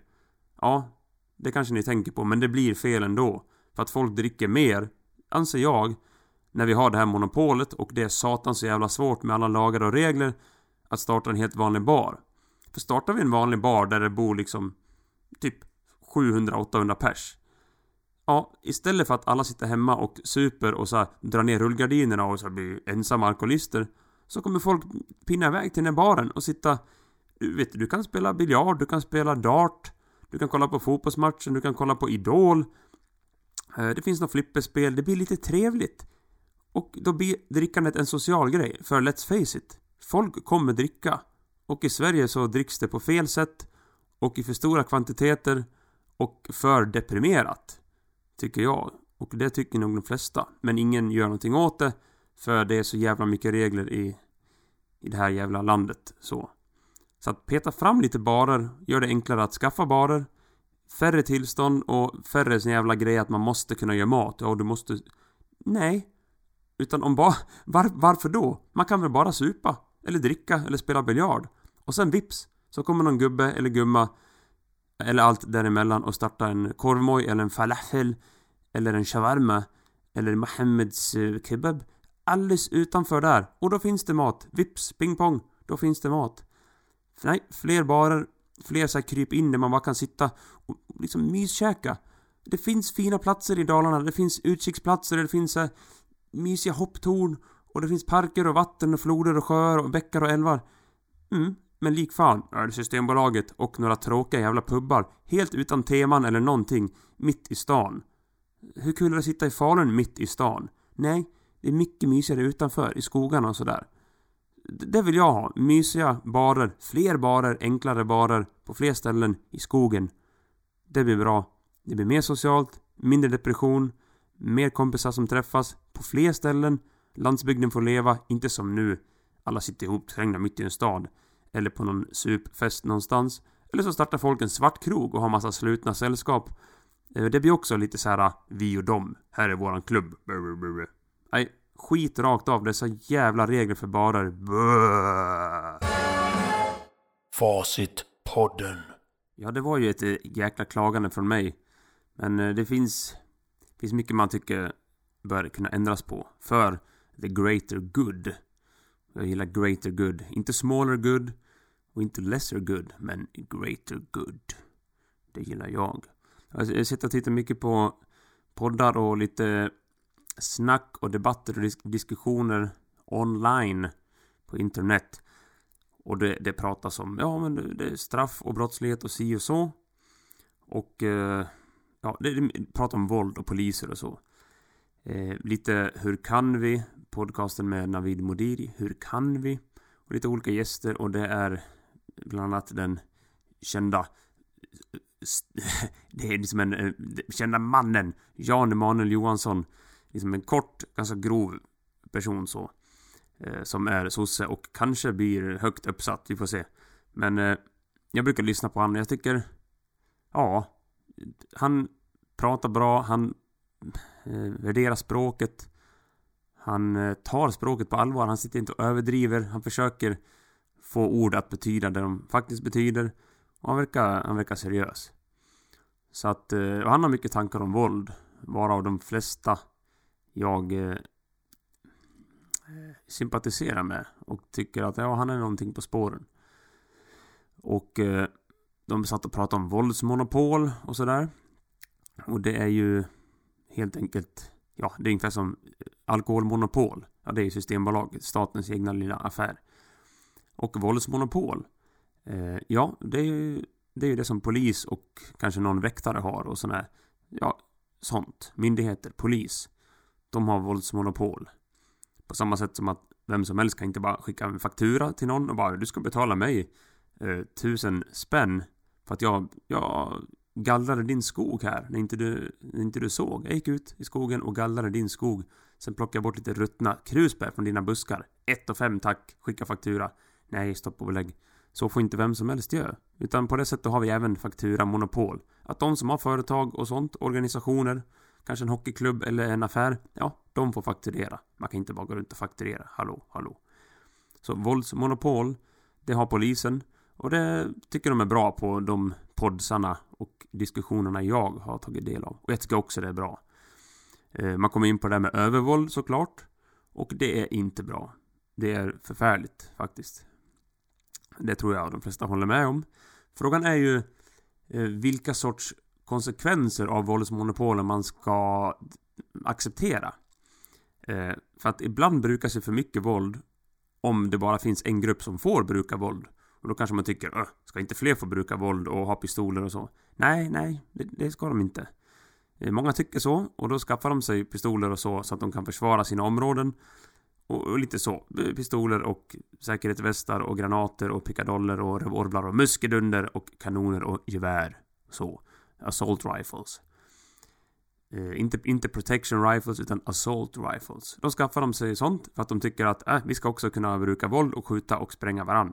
Ja, det kanske ni tänker på, men det blir fel ändå. För att folk dricker mer, anser jag, när vi har det här monopolet och det är satan så jävla svårt med alla lagar och regler att starta en helt vanlig bar. För startar vi en vanlig bar där det bor liksom typ 700-800 pers. Ja, istället för att alla sitter hemma och super och så här, drar ner rullgardinerna och så blir ensamma alkoholister. Så kommer folk pinna iväg till den här baren och sitta... Du vet, du kan spela biljard, du kan spela dart. Du kan kolla på fotbollsmatchen, du kan kolla på Idol. Eh, det finns något flipperspel, det blir lite trevligt. Och då blir drickandet en social grej, för let's face it. Folk kommer dricka. Och i Sverige så dricks det på fel sätt och i för stora kvantiteter och för deprimerat. Tycker jag. Och det tycker nog de flesta. Men ingen gör någonting åt det. För det är så jävla mycket regler i, i det här jävla landet. Så. Så att peta fram lite barer gör det enklare att skaffa barer. Färre tillstånd och färre sån jävla grej att man måste kunna göra mat. Ja, du måste... Nej. Utan om bara... [LAUGHS] Var, varför då? Man kan väl bara supa? Eller dricka? Eller spela biljard? Och sen vips så kommer någon gubbe eller gumma eller allt däremellan och starta en korvmoj eller en falafel eller en shawarma eller Mohammeds eh, kebab alldeles utanför där. Och då finns det mat. Vips, ping pong. Då finns det mat. Nej, fler barer, fler så här kryp in där man bara kan sitta och liksom myskäka. Det finns fina platser i Dalarna. Det finns utkiksplatser, det finns så här mysiga hopptorn och det finns parker och vatten och floder och sjöar och bäckar och älvar. Mm, men lik fan är det Systembolaget och några tråkiga jävla pubbar helt utan teman eller någonting mitt i stan. Hur kul är det att sitta i Falun mitt i stan? Nej, det är mycket mysigare utanför, i skogarna och sådär. Det vill jag ha. Mysiga barer, fler barer, enklare barer, på fler ställen, i skogen. Det blir bra. Det blir mer socialt, mindre depression, mer kompisar som träffas, på fler ställen. Landsbygden får leva, inte som nu. Alla sitter ihop trängda mitt i en stad. Eller på någon supfest någonstans. Eller så startar folk en svart krog och har massa slutna sällskap. Eh, det blir också lite så här vi och dem. Här är våran klubb. Nej, skit rakt av. Det så jävla regler för barer. Facitpodden. Ja, det var ju ett eh, jäkla klagande från mig. Men eh, det finns, finns mycket man tycker bör kunna ändras på. För the greater good. Jag gillar greater good. Inte smaller good. Och inte lesser good. Men greater good. Det gillar jag. Alltså, jag sitter och tittar mycket på poddar och lite snack och debatter och disk diskussioner online på internet. Och det, det pratas om, ja men det är straff och brottslighet och si och så. Och eh, ja, det, det pratar om våld och poliser och så. Eh, lite Hur kan vi? Podcasten med Navid Modiri. Hur kan vi? Och lite olika gäster och det är bland annat den kända [LAUGHS] det är liksom en eh, kända mannen Jan Emanuel Johansson. Liksom en kort, ganska grov person så. Eh, som är sosse och kanske blir högt uppsatt, vi får se. Men eh, jag brukar lyssna på honom. Jag tycker... Ja. Han pratar bra, han värderar språket. Han eh, tar språket på allvar, han sitter inte och överdriver. Han försöker få ord att betyda det de faktiskt betyder. Och han verkar, han verkar seriös. Så att, eh, han har mycket tankar om våld. varav de flesta jag eh, eh sympatiserar med och tycker att ja, han är någonting på spåren. Och eh, de satt och pratade om våldsmonopol och sådär. Och det är ju helt enkelt, ja, det är ungefär som eh, alkoholmonopol. Ja, det är ju Systembolaget, statens egna lilla affär. Och våldsmonopol. Eh, ja, det är ju det är ju det som polis och kanske någon väktare har och sådär. Ja, sånt. Myndigheter, polis. De har våldsmonopol. På samma sätt som att vem som helst kan inte bara skicka en faktura till någon och bara du ska betala mig eh, tusen spänn för att jag, jag gallrade din skog här när inte, du, när inte du såg. Jag gick ut i skogen och gallrade din skog. Sen plockar jag bort lite ruttna krusbär från dina buskar. Ett och fem tack, skicka faktura. Nej, stopp och belägg. Så får inte vem som helst göra. Utan på det sättet har vi även fakturamonopol. Att de som har företag och sånt, organisationer, kanske en hockeyklubb eller en affär, ja, de får fakturera. Man kan inte bara gå runt och fakturera. Hallå, hallå. Så våldsmonopol, det har polisen. Och det tycker de är bra på de poddsarna och diskussionerna jag har tagit del av. Och jag tycker också det är bra. Eh, man kommer in på det här med övervåld såklart. Och det är inte bra. Det är förfärligt faktiskt. Det tror jag de flesta håller med om. Frågan är ju eh, vilka sorts konsekvenser av våldsmonopolen man ska acceptera. Eh, för att ibland brukar sig för mycket våld om det bara finns en grupp som får bruka våld. Och då kanske man tycker, ska inte fler få bruka våld och ha pistoler och så? Nej, nej, det, det ska de inte. Eh, många tycker så, och då skaffar de sig pistoler och så, så att de kan försvara sina områden. Och, och lite så. Eh, pistoler och säkerhetsvästar och granater och pickadoller och revolvrar och muskedunder och kanoner och gevär. Så. Assault rifles. Eh, inte, inte protection rifles utan assault rifles. Då skaffar de sig sånt för att de tycker att äh, vi ska också kunna bruka våld och skjuta och spränga varann.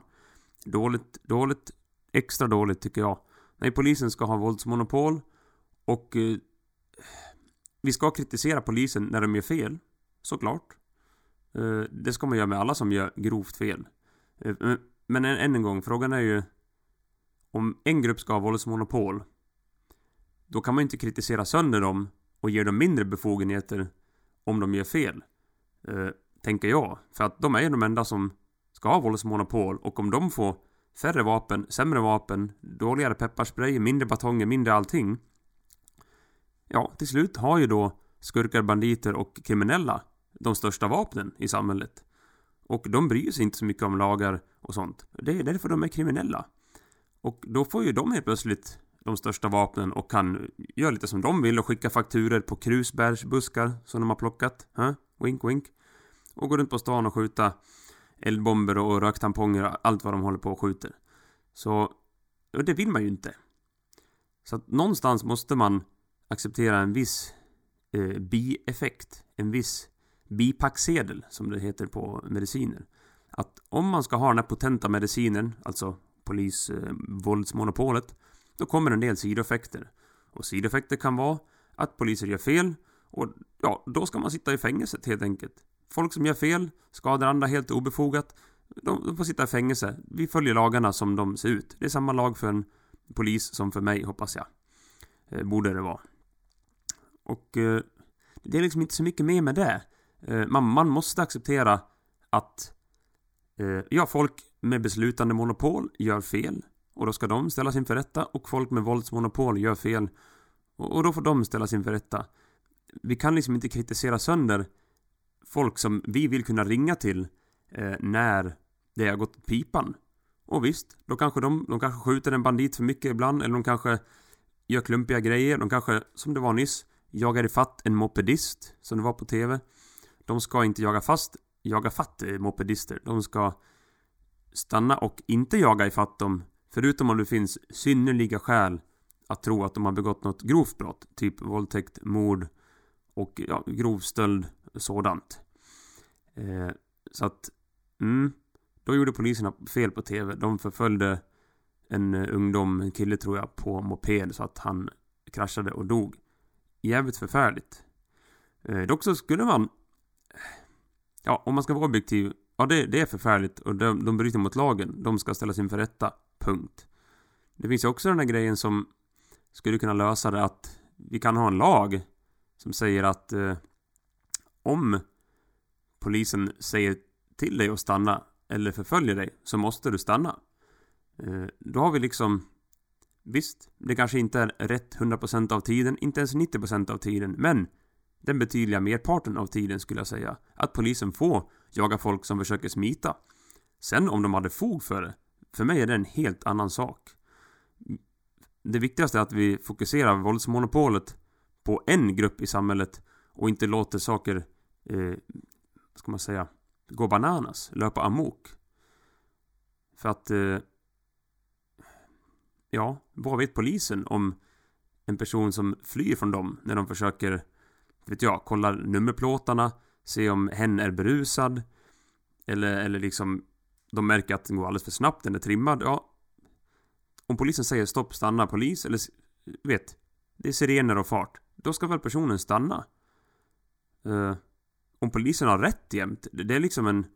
Dåligt, dåligt, extra dåligt tycker jag. Nej, polisen ska ha våldsmonopol och eh, vi ska kritisera polisen när de gör fel. Såklart. Eh, det ska man göra med alla som gör grovt fel. Eh, men än en gång, frågan är ju om en grupp ska ha våldsmonopol då kan man ju inte kritisera sönder dem och ge dem mindre befogenheter om de gör fel. Eh, tänker jag. För att de är ju de enda som ska ha våldsmonopol och om de får färre vapen, sämre vapen, dåligare pepparspray, mindre batonger, mindre allting. Ja, till slut har ju då skurkar, banditer och kriminella de största vapnen i samhället. Och de bryr sig inte så mycket om lagar och sånt. Det är därför de är kriminella. Och då får ju de helt plötsligt de största vapnen och kan göra lite som de vill och skicka fakturer på krusbärsbuskar som de har plockat. Huh? Wink wink. Och gå runt på stan och skjuta eldbomber och röktamponger och allt vad de håller på och skjuter. Så, och det vill man ju inte. Så att någonstans måste man acceptera en viss eh, bieffekt. En viss bipacksedel, som det heter på mediciner. Att om man ska ha den här potenta medicinen, alltså polisvåldsmonopolet, eh, då kommer en del sidoeffekter. Och sidoeffekter kan vara att poliser gör fel och ja, då ska man sitta i fängelset helt enkelt. Folk som gör fel, skadar andra helt obefogat, de, de får sitta i fängelse. Vi följer lagarna som de ser ut. Det är samma lag för en polis som för mig, hoppas jag. Eh, borde det vara. Och eh, det är liksom inte så mycket mer med det. Eh, man, man måste acceptera att eh, ja, folk med beslutande monopol gör fel. Och då ska de ställas inför rätta och folk med våldsmonopol gör fel. Och, och då får de ställas inför rätta. Vi kan liksom inte kritisera sönder folk som vi vill kunna ringa till eh, när det har gått pipan. Och visst, då kanske de, de kanske skjuter en bandit för mycket ibland eller de kanske gör klumpiga grejer. De kanske, som det var nyss, jagar ifatt en mopedist som det var på TV. De ska inte jaga fast, jaga fatt eh, mopedister. De ska stanna och inte jaga ifatt dem Förutom om det finns synnerliga skäl att tro att de har begått något grovt brott. Typ våldtäkt, mord och ja, grov stöld, sådant. Eh, så att, mm, då gjorde poliserna fel på TV. De förföljde en eh, ungdom, en kille tror jag, på moped så att han kraschade och dog. Jävligt förfärligt. Eh, dock så skulle man... Ja, om man ska vara objektiv. Ja, det, det är förfärligt och de, de bryter mot lagen. De ska ställas inför rätta. Punkt. Det finns ju också den där grejen som skulle kunna lösa det att vi kan ha en lag Som säger att eh, om polisen säger till dig att stanna eller förföljer dig så måste du stanna. Eh, då har vi liksom Visst, det kanske inte är rätt 100% av tiden, inte ens 90% av tiden, men den betydliga merparten av tiden skulle jag säga att polisen får jaga folk som försöker smita. Sen om de hade fog för det, för mig är det en helt annan sak. Det viktigaste är att vi fokuserar våldsmonopolet på en grupp i samhället och inte låter saker, eh, vad ska man säga, gå bananas, löpa amok. För att eh, Ja, vad vet polisen om en person som flyr från dem när de försöker, vet jag, kolla nummerplåtarna, se om hen är berusad eller, eller liksom de märker att den går alldeles för snabbt, den är trimmad, ja. Om polisen säger stopp, stanna, polis, eller vet, det är sirener och fart, då ska väl personen stanna? Uh, om polisen har rätt jämt, det är liksom en,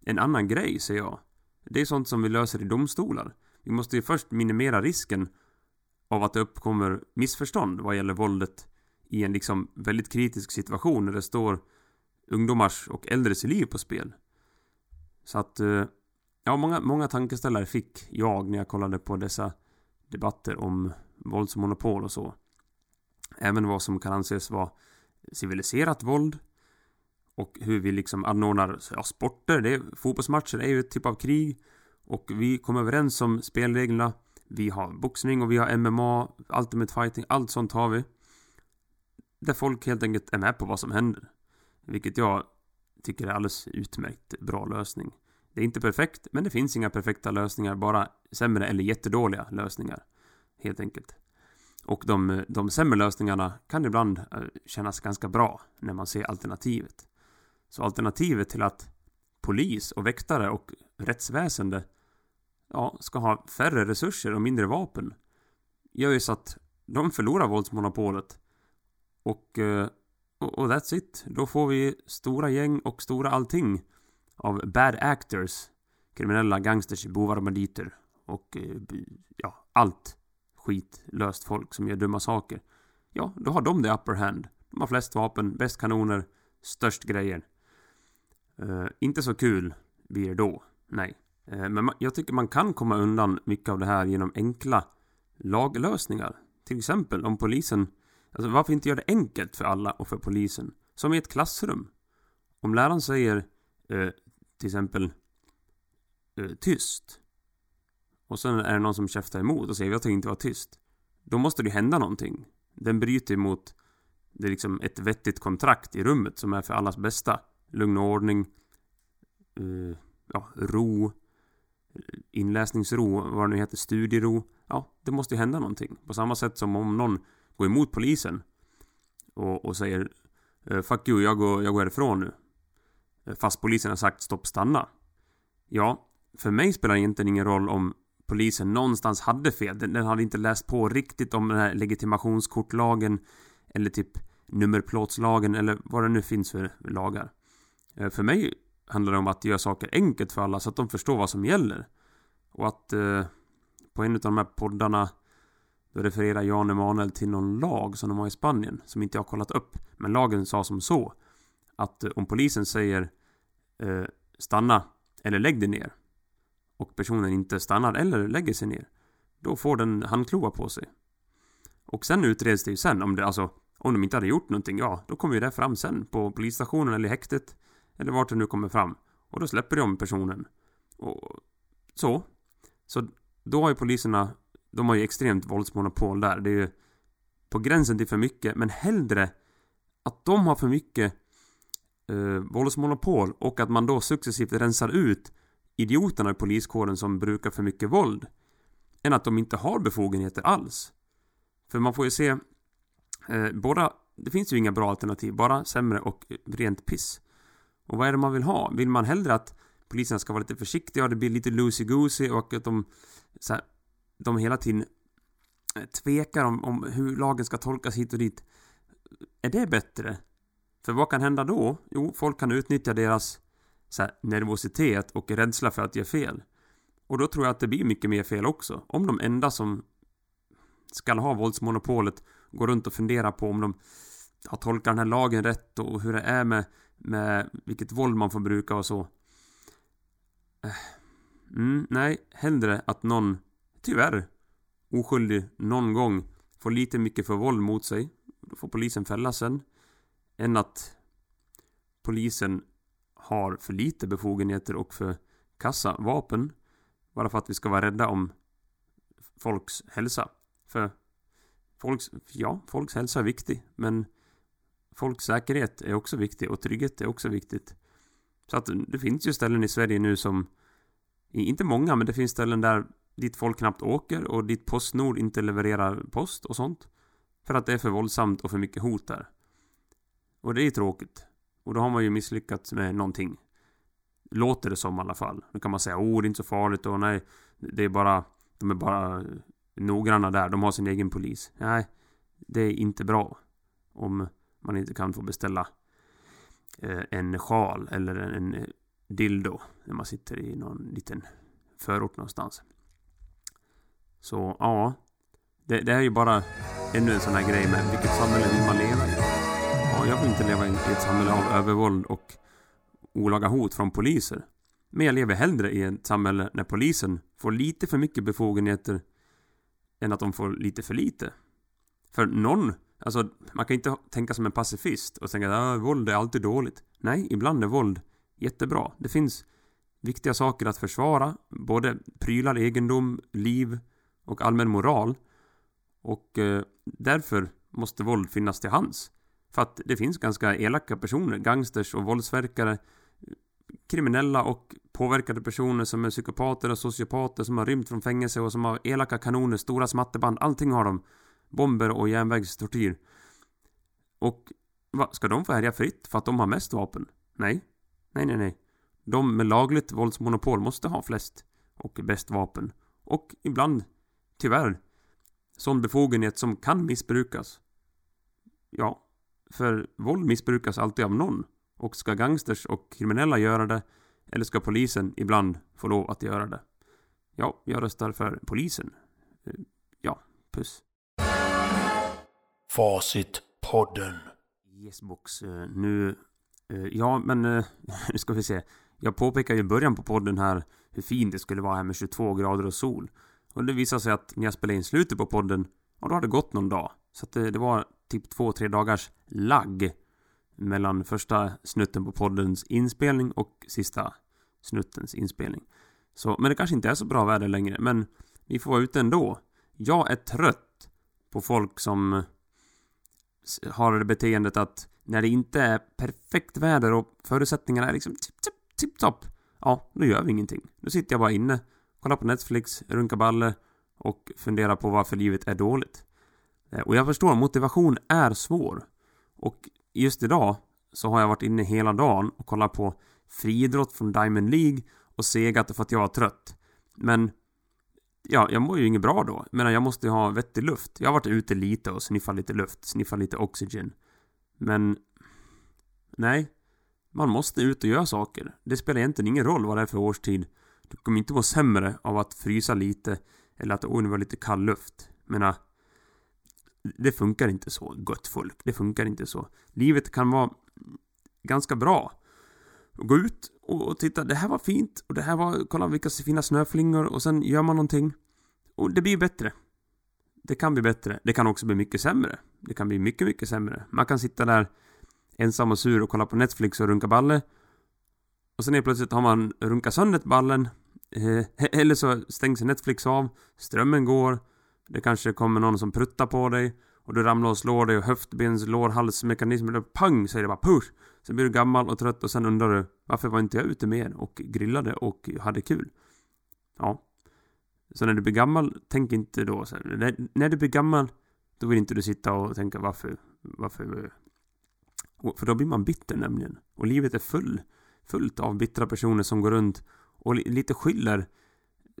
en annan grej, säger jag. Det är sånt som vi löser i domstolar. Vi måste ju först minimera risken av att det uppkommer missförstånd vad gäller våldet i en liksom väldigt kritisk situation när det står ungdomars och äldres liv på spel. Så att, eh, ja, många, många tankeställare fick jag när jag kollade på dessa debatter om våldsmonopol och så. Även vad som kan anses vara civiliserat våld och hur vi liksom anordnar ja, sporter. Det är, fotbollsmatcher är ju ett typ av krig. Och vi kom överens om spelreglerna. Vi har boxning och vi har MMA, Ultimate Fighting, allt sånt har vi. Där folk helt enkelt är med på vad som händer. Vilket jag tycker är alldeles utmärkt bra lösning. Det är inte perfekt, men det finns inga perfekta lösningar, bara sämre eller jättedåliga lösningar. Helt enkelt. Och de, de sämre lösningarna kan ibland eh, kännas ganska bra när man ser alternativet. Så alternativet till att polis och väktare och rättsväsende ja, ska ha färre resurser och mindre vapen gör ju så att de förlorar våldsmonopolet. Och, eh, och, och that's it. Då får vi stora gäng och stora allting av bad actors. Kriminella gangsters, bovar och banditer. Och eh, ja, allt skitlöst folk som gör dumma saker. Ja, då har de the upper hand. De har flest vapen, bäst kanoner, störst grejer. Uh, inte så kul blir det då. Nej. Eh, men jag tycker man kan komma undan mycket av det här genom enkla laglösningar. Till exempel om polisen... Alltså varför inte göra det enkelt för alla och för polisen? Som i ett klassrum. Om läraren säger eh, till exempel eh, tyst. Och sen är det någon som käftar emot och säger att jag inte vara tyst. Då måste det hända någonting. Den bryter mot det är liksom ett vettigt kontrakt i rummet som är för allas bästa. Lugn och ordning. Eh, ja, ro inläsningsro, vad det nu heter, studiero. Ja, det måste ju hända någonting. På samma sätt som om någon går emot polisen och, och säger eh, Fuck you, jag går, jag går härifrån nu. Eh, fast polisen har sagt stopp, stanna. Ja, för mig spelar det egentligen ingen roll om polisen någonstans hade fel. Den, den hade inte läst på riktigt om den här legitimationskortlagen eller typ nummerplåtslagen eller vad det nu finns för lagar. Eh, för mig handlar det om att göra saker enkelt för alla så att de förstår vad som gäller. Och att eh, på en av de här poddarna då refererar Jan Emanuel till någon lag som de har i Spanien som inte jag har kollat upp. Men lagen sa som så att eh, om polisen säger eh, stanna eller lägg dig ner och personen inte stannar eller lägger sig ner då får den handklovar på sig. Och sen utreds det ju sen om det alltså om de inte hade gjort någonting, ja, då kommer ju det fram sen på polisstationen eller häktet. Eller vart det nu kommer fram. Och då släpper de personen. Och så. Så då har ju poliserna, de har ju extremt våldsmonopol där. Det är ju på gränsen till för mycket, men hellre att de har för mycket eh, våldsmonopol och att man då successivt rensar ut idioterna i poliskåren som brukar för mycket våld. Än att de inte har befogenheter alls. För man får ju se eh, båda, det finns ju inga bra alternativ, bara sämre och rent piss. Och vad är det man vill ha? Vill man hellre att polisen ska vara lite försiktiga och det blir lite loosey-goosey och att de så här, de hela tiden eh, tvekar om, om hur lagen ska tolkas hit och dit. Är det bättre? För vad kan hända då? Jo, folk kan utnyttja deras så här, nervositet och rädsla för att göra fel. Och då tror jag att det blir mycket mer fel också. Om de enda som ska ha våldsmonopolet går runt och funderar på om de har tolkat den här lagen rätt och hur det är med, med vilket våld man får bruka och så. Eh, mm, nej, hellre att någon, tyvärr, oskyldig någon gång får lite mycket för våld mot sig. Då får polisen fälla sen. Än att polisen har för lite befogenheter och för kassa vapen. Bara för att vi ska vara rädda om folks hälsa. För folks, ja, folks hälsa är viktig. Men folks säkerhet är också viktig och trygghet är också viktigt. Så att det finns ju ställen i Sverige nu som inte många, men det finns ställen där dit folk knappt åker och dit Postnord inte levererar post och sånt. För att det är för våldsamt och för mycket hot där. Och det är tråkigt. Och då har man ju misslyckats med någonting. Låter det som i alla fall. Då kan man säga, oh det är inte så farligt och nej, det är bara, de är bara noggranna där, de har sin egen polis. Nej, det är inte bra. Om man inte kan få beställa eh, en sjal eller en dildo när man sitter i någon liten förort någonstans. Så ja, det, det är ju bara ännu en sån här grej med vilket samhälle vill man leva i? Ja, jag vill inte leva i ett samhälle av övervåld och olaga hot från poliser. Men jag lever hellre i ett samhälle när polisen får lite för mycket befogenheter än att de får lite för lite. För någon, alltså man kan inte tänka som en pacifist och tänka att ah, våld är alltid dåligt. Nej, ibland är våld jättebra. Det finns viktiga saker att försvara, både prylar, egendom, liv och allmän moral. Och eh, därför måste våld finnas till hands. För att det finns ganska elaka personer, gangsters och våldsverkare, kriminella och påverkade personer som är psykopater och sociopater som har rymt från fängelse och som har elaka kanoner, stora smatterband, allting har de. Bomber och järnvägstortyr. Och va, ska de få härja fritt för att de har mest vapen? Nej. Nej, nej, nej. De med lagligt våldsmonopol måste ha flest och bäst vapen. Och ibland, tyvärr, sån befogenhet som kan missbrukas. Ja, för våld missbrukas alltid av någon. Och ska gangsters och kriminella göra det, eller ska polisen ibland få lov att göra det? Ja, jag röstar för polisen. Eh, ja, puss. Facitpodden. Yes box. Eh, nu... Eh, ja, men eh, [LAUGHS] nu ska vi se. Jag påpekade i början på podden här hur fint det skulle vara här med 22 grader och sol. Och det visade sig att när jag spelade in slutet på podden, ja då hade det gått någon dag. Så att det, det var typ två, tre dagars lagg mellan första snutten på poddens inspelning och sista snuttens inspelning. Så, men det kanske inte är så bra väder längre, men vi får vara ute ändå. Jag är trött på folk som har det beteendet att när det inte är perfekt väder och förutsättningarna är liksom tipp-topp, ja, då gör vi ingenting. Då sitter jag bara inne, kollar på Netflix, runkar balle och funderar på varför livet är dåligt. Eh, och jag förstår, motivation är svår. Och just idag så har jag varit inne hela dagen och kollat på friidrott från Diamond League och segat för att jag var trött. Men Ja, jag mår ju inget bra då. Men jag måste ju ha vettig luft. Jag har varit ute lite och sniffat lite luft, sniffat lite oxygen. Men... Nej. Man måste ut och göra saker. Det spelar egentligen ingen roll vad det är för årstid. Du kommer inte må sämre av att frysa lite eller att oj, det var lite kall luft. menar, det funkar inte så, gott folk. Det funkar inte så. Livet kan vara ganska bra. Gå ut och titta, det här var fint och det här var, kolla vilka fina snöflingor och sen gör man någonting. Och det blir bättre. Det kan bli bättre. Det kan också bli mycket sämre. Det kan bli mycket, mycket sämre. Man kan sitta där ensam och sur och kolla på Netflix och runka balle. Och sen helt plötsligt har man runkat sönder ballen. Eh, [LAUGHS] eller så stängs Netflix av. Strömmen går. Det kanske kommer någon som pruttar på dig. Och du ramlar och slår dig och höftbens, lårhalsmekanismer, pang säger det bara push. Sen blir du gammal och trött och sen undrar du varför var inte jag ute mer och grillade och hade kul? Ja. Så när du blir gammal, tänk inte då så här, när, när, du blir gammal, då vill inte du sitta och tänka varför, varför... För då blir man bitter nämligen. Och livet är full, fullt av bittra personer som går runt och lite skyller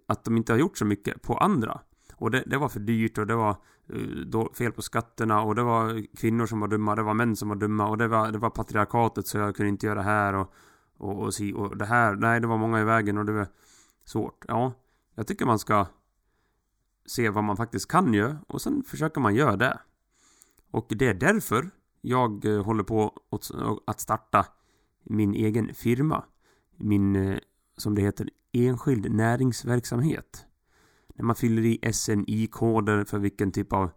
att de inte har gjort så mycket på andra. Och det, det var för dyrt och det var Eh, då, fel på skatterna och det var kvinnor som var dumma, det var män som var dumma och det var, det var patriarkatet så jag kunde inte göra det här och, och, och, si, och det här, nej det var många i vägen och det var svårt. Ja, jag tycker man ska se vad man faktiskt kan göra och sen försöker man göra det. Och det är därför Jag eh, håller på att starta min egen firma. Min, eh, som det heter, enskild näringsverksamhet. När man fyller i SNI-koder för vilken typ av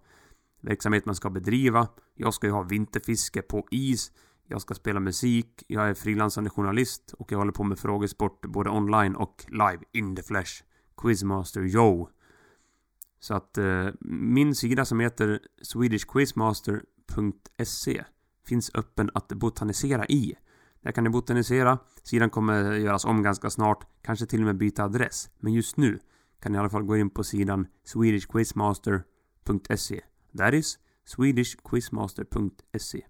verksamhet man ska bedriva. Jag ska ju ha vinterfiske på is. Jag ska spela musik. Jag är frilansande journalist och jag håller på med frågesport både online och live in the flesh. Quizmaster Joe. Så att eh, min sida som heter swedishquizmaster.se finns öppen att botanisera i. Där kan ni botanisera. Sidan kommer göras om ganska snart. Kanske till och med byta adress. Men just nu kan ni i alla fall gå in på sidan swedishquizmaster.se. That is swedishquizmaster.se.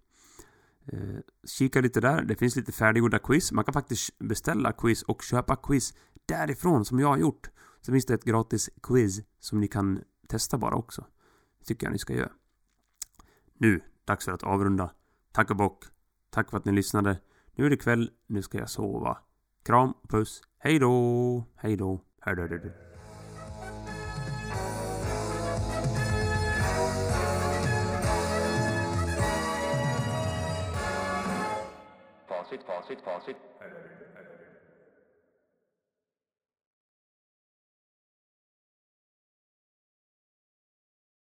Eh, kika lite där. Det finns lite färdiggjorda quiz. Man kan faktiskt beställa quiz och köpa quiz därifrån som jag har gjort. Så finns det ett gratis quiz som ni kan testa bara också. Det tycker jag ni ska göra. Nu, dags för att avrunda. Tack och bock. Tack för att ni lyssnade. Nu är det kväll. Nu ska jag sova. Kram, puss. Hej då! Hej då. Hej då. Hej då. Facit, facit, facit.